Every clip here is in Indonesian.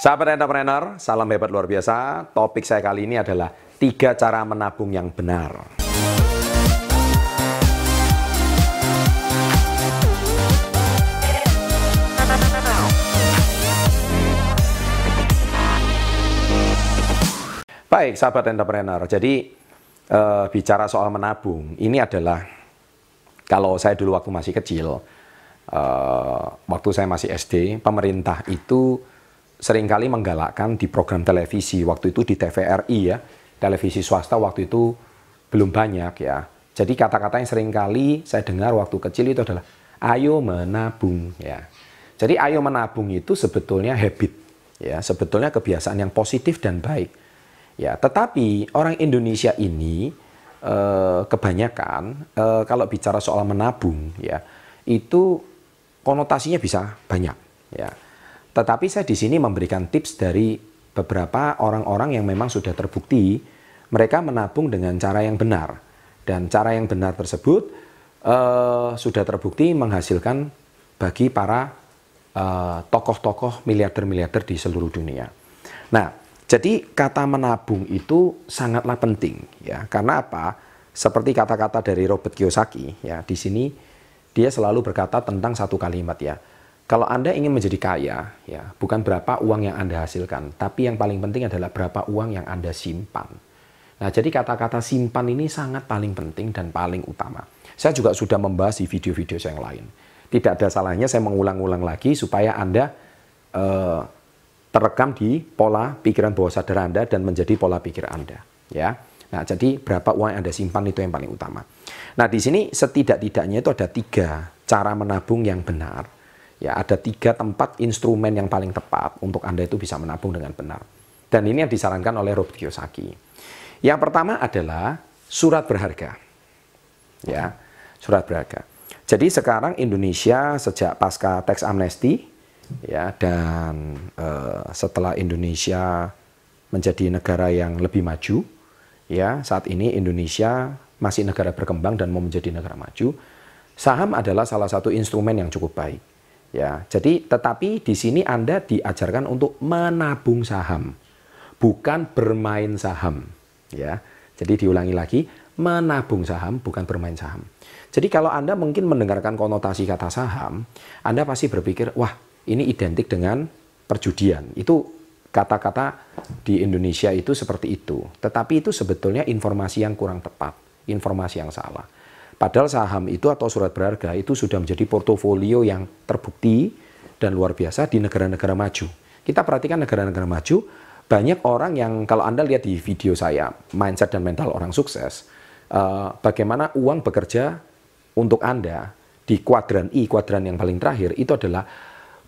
Sahabat entrepreneur, salam hebat luar biasa. Topik saya kali ini adalah tiga cara menabung yang benar. Baik, sahabat entrepreneur. Jadi uh, bicara soal menabung, ini adalah kalau saya dulu waktu masih kecil, uh, waktu saya masih SD, pemerintah itu sering kali menggalakkan di program televisi. Waktu itu di TVRI ya, televisi swasta waktu itu belum banyak ya. Jadi kata-kata yang sering kali saya dengar waktu kecil itu adalah ayo menabung ya. Jadi ayo menabung itu sebetulnya habit ya, sebetulnya kebiasaan yang positif dan baik Ya, tetapi orang Indonesia ini eh, kebanyakan eh, kalau bicara soal menabung ya, itu konotasinya bisa banyak ya. Tetapi saya di sini memberikan tips dari beberapa orang-orang yang memang sudah terbukti mereka menabung dengan cara yang benar dan cara yang benar tersebut eh, sudah terbukti menghasilkan bagi para eh, tokoh-tokoh miliarder-miliarder di seluruh dunia. Nah, jadi kata menabung itu sangatlah penting ya. Karena apa? Seperti kata-kata dari Robert Kiyosaki ya, di sini dia selalu berkata tentang satu kalimat ya. Kalau Anda ingin menjadi kaya ya, bukan berapa uang yang Anda hasilkan, tapi yang paling penting adalah berapa uang yang Anda simpan. Nah, jadi kata-kata simpan ini sangat paling penting dan paling utama. Saya juga sudah membahas di video-video saya yang lain. Tidak ada salahnya saya mengulang-ulang lagi supaya Anda uh, terekam di pola pikiran bawah sadar Anda dan menjadi pola pikir Anda. Ya. Nah, jadi berapa uang yang Anda simpan itu yang paling utama. Nah, di sini setidak-tidaknya itu ada tiga cara menabung yang benar. Ya, ada tiga tempat instrumen yang paling tepat untuk Anda itu bisa menabung dengan benar. Dan ini yang disarankan oleh Robert Kiyosaki. Yang pertama adalah surat berharga. Ya, surat berharga. Jadi sekarang Indonesia sejak pasca teks amnesti ya dan uh, setelah Indonesia menjadi negara yang lebih maju ya saat ini Indonesia masih negara berkembang dan mau menjadi negara maju saham adalah salah satu instrumen yang cukup baik ya jadi tetapi di sini Anda diajarkan untuk menabung saham bukan bermain saham ya jadi diulangi lagi menabung saham bukan bermain saham jadi kalau Anda mungkin mendengarkan konotasi kata saham Anda pasti berpikir wah ini identik dengan perjudian. Itu kata-kata di Indonesia itu seperti itu. Tetapi itu sebetulnya informasi yang kurang tepat, informasi yang salah. Padahal saham itu atau surat berharga itu sudah menjadi portofolio yang terbukti dan luar biasa di negara-negara maju. Kita perhatikan negara-negara maju, banyak orang yang kalau Anda lihat di video saya, mindset dan mental orang sukses, uh, bagaimana uang bekerja untuk Anda di kuadran I, kuadran yang paling terakhir, itu adalah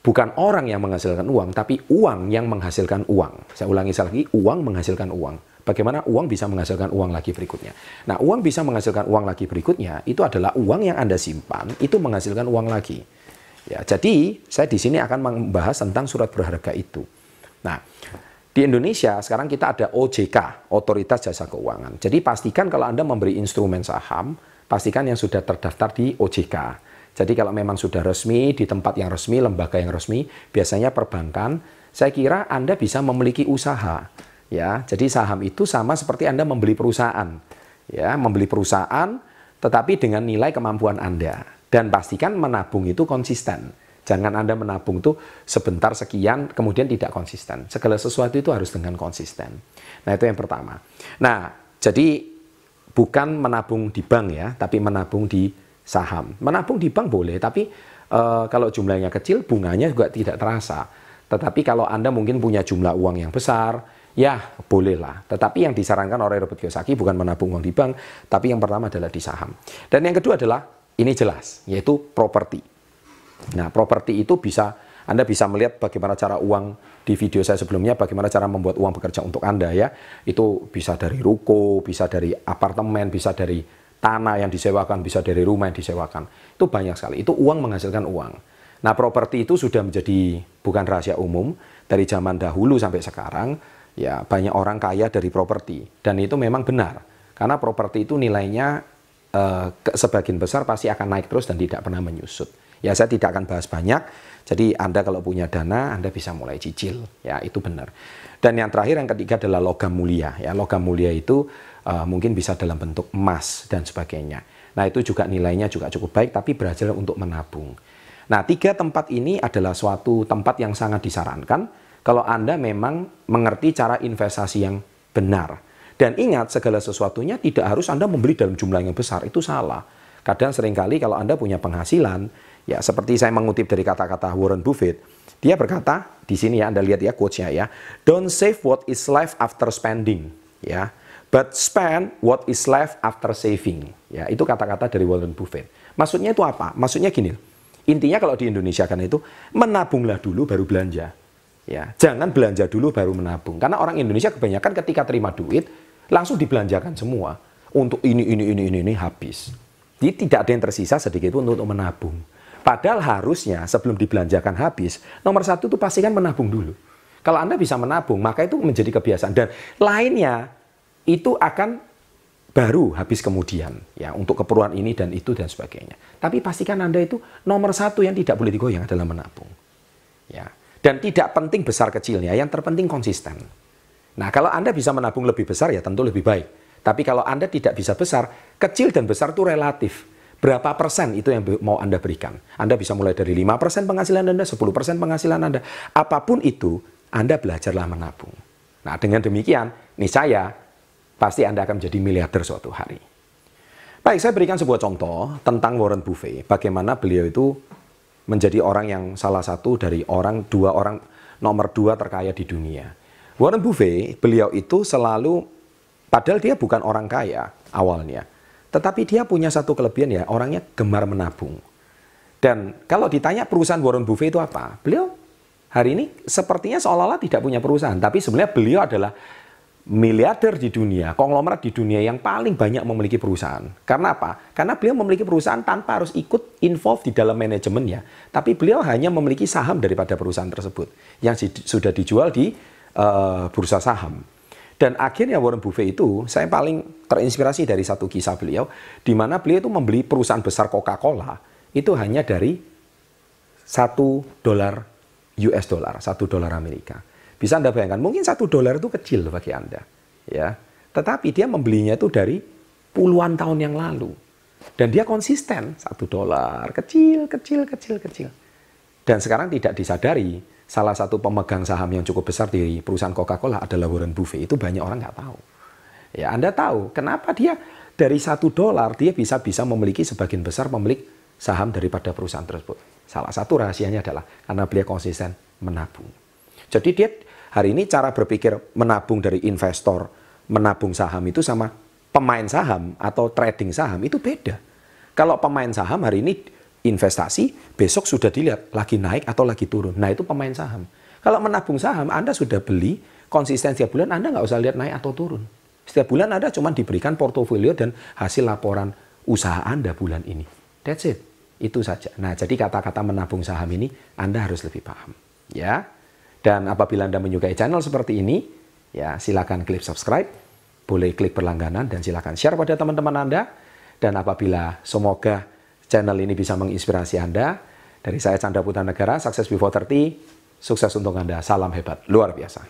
bukan orang yang menghasilkan uang, tapi uang yang menghasilkan uang. Saya ulangi lagi, uang menghasilkan uang. Bagaimana uang bisa menghasilkan uang lagi berikutnya? Nah, uang bisa menghasilkan uang lagi berikutnya itu adalah uang yang Anda simpan itu menghasilkan uang lagi. Ya, jadi saya di sini akan membahas tentang surat berharga itu. Nah, di Indonesia sekarang kita ada OJK, Otoritas Jasa Keuangan. Jadi pastikan kalau Anda memberi instrumen saham, pastikan yang sudah terdaftar di OJK. Jadi kalau memang sudah resmi di tempat yang resmi, lembaga yang resmi, biasanya perbankan, saya kira Anda bisa memiliki usaha. Ya, jadi saham itu sama seperti Anda membeli perusahaan. Ya, membeli perusahaan tetapi dengan nilai kemampuan Anda dan pastikan menabung itu konsisten. Jangan Anda menabung itu sebentar sekian kemudian tidak konsisten. Segala sesuatu itu harus dengan konsisten. Nah, itu yang pertama. Nah, jadi bukan menabung di bank ya, tapi menabung di saham. Menabung di bank boleh, tapi e, kalau jumlahnya kecil, bunganya juga tidak terasa. Tetapi kalau Anda mungkin punya jumlah uang yang besar, ya bolehlah. Tetapi yang disarankan oleh Robert Kiyosaki bukan menabung uang di bank, tapi yang pertama adalah di saham. Dan yang kedua adalah, ini jelas, yaitu properti. Nah, properti itu bisa, Anda bisa melihat bagaimana cara uang di video saya sebelumnya, bagaimana cara membuat uang bekerja untuk Anda ya. Itu bisa dari ruko, bisa dari apartemen, bisa dari tanah yang disewakan, bisa dari rumah yang disewakan. Itu banyak sekali. Itu uang menghasilkan uang. Nah, properti itu sudah menjadi bukan rahasia umum dari zaman dahulu sampai sekarang. Ya, banyak orang kaya dari properti dan itu memang benar. Karena properti itu nilainya eh, sebagian besar pasti akan naik terus dan tidak pernah menyusut. Ya saya tidak akan bahas banyak. Jadi Anda kalau punya dana, Anda bisa mulai cicil. Ya itu benar. Dan yang terakhir, yang ketiga adalah logam mulia. Ya logam mulia itu uh, mungkin bisa dalam bentuk emas dan sebagainya. Nah itu juga nilainya juga cukup baik, tapi belajar untuk menabung. Nah tiga tempat ini adalah suatu tempat yang sangat disarankan kalau Anda memang mengerti cara investasi yang benar. Dan ingat segala sesuatunya tidak harus Anda membeli dalam jumlah yang besar, itu salah. Kadang sering kali kalau Anda punya penghasilan, Ya, seperti saya mengutip dari kata-kata Warren Buffett, dia berkata di sini ya Anda lihat ya quotes-nya ya, don't save what is left after spending, ya, but spend what is left after saving. Ya, itu kata-kata dari Warren Buffett. Maksudnya itu apa? Maksudnya gini, intinya kalau di Indonesia kan itu menabunglah dulu baru belanja. Ya, jangan belanja dulu baru menabung. Karena orang Indonesia kebanyakan ketika terima duit langsung dibelanjakan semua untuk ini ini ini ini ini habis. Jadi tidak ada yang tersisa sedikit pun untuk menabung. Padahal harusnya sebelum dibelanjakan habis, nomor satu itu pastikan menabung dulu. Kalau Anda bisa menabung, maka itu menjadi kebiasaan. Dan lainnya itu akan baru habis kemudian ya untuk keperluan ini dan itu dan sebagainya. Tapi pastikan Anda itu nomor satu yang tidak boleh digoyang adalah menabung. Ya. Dan tidak penting besar kecilnya, yang terpenting konsisten. Nah kalau Anda bisa menabung lebih besar ya tentu lebih baik. Tapi kalau Anda tidak bisa besar, kecil dan besar itu relatif berapa persen itu yang mau Anda berikan. Anda bisa mulai dari 5 persen penghasilan Anda, 10 persen penghasilan Anda. Apa pun itu, Anda belajarlah menabung. Nah, dengan demikian, nih saya, pasti Anda akan menjadi miliarder suatu hari. Baik, saya berikan sebuah contoh tentang Warren Buffett. Bagaimana beliau itu menjadi orang yang salah satu dari orang, dua orang, nomor dua terkaya di dunia. Warren Buffett, beliau itu selalu, padahal dia bukan orang kaya awalnya. Tetapi dia punya satu kelebihan ya, orangnya gemar menabung. Dan kalau ditanya perusahaan Warren Buffett itu apa? Beliau hari ini sepertinya seolah-olah tidak punya perusahaan. Tapi sebenarnya beliau adalah miliarder di dunia, konglomerat di dunia yang paling banyak memiliki perusahaan. Karena apa? Karena beliau memiliki perusahaan tanpa harus ikut involve di dalam manajemennya. Tapi beliau hanya memiliki saham daripada perusahaan tersebut yang sudah dijual di uh, bursa saham. Dan akhirnya Warren Buffett itu, saya paling terinspirasi dari satu kisah beliau, di mana beliau itu membeli perusahaan besar Coca-Cola, itu hanya dari satu dolar US dollar, satu dolar Amerika. Bisa Anda bayangkan, mungkin satu dolar itu kecil bagi Anda. ya. Tetapi dia membelinya itu dari puluhan tahun yang lalu. Dan dia konsisten, satu dolar, kecil, kecil, kecil, kecil. Dan sekarang tidak disadari, salah satu pemegang saham yang cukup besar di perusahaan Coca-Cola adalah Warren Buffett. Itu banyak orang nggak tahu. Ya, Anda tahu kenapa dia dari satu dolar dia bisa bisa memiliki sebagian besar pemilik saham daripada perusahaan tersebut. Salah satu rahasianya adalah karena beliau konsisten menabung. Jadi dia hari ini cara berpikir menabung dari investor, menabung saham itu sama pemain saham atau trading saham itu beda. Kalau pemain saham hari ini investasi, besok sudah dilihat lagi naik atau lagi turun. Nah itu pemain saham. Kalau menabung saham, Anda sudah beli, konsisten setiap bulan, Anda nggak usah lihat naik atau turun. Setiap bulan Anda cuma diberikan portofolio dan hasil laporan usaha Anda bulan ini. That's it. Itu saja. Nah, jadi kata-kata menabung saham ini Anda harus lebih paham. Ya. Dan apabila Anda menyukai channel seperti ini, ya silakan klik subscribe, boleh klik berlangganan dan silakan share pada teman-teman Anda. Dan apabila semoga channel ini bisa menginspirasi Anda. Dari saya Chandra Putra Negara, Success Before 30, sukses untuk Anda. Salam hebat, luar biasa.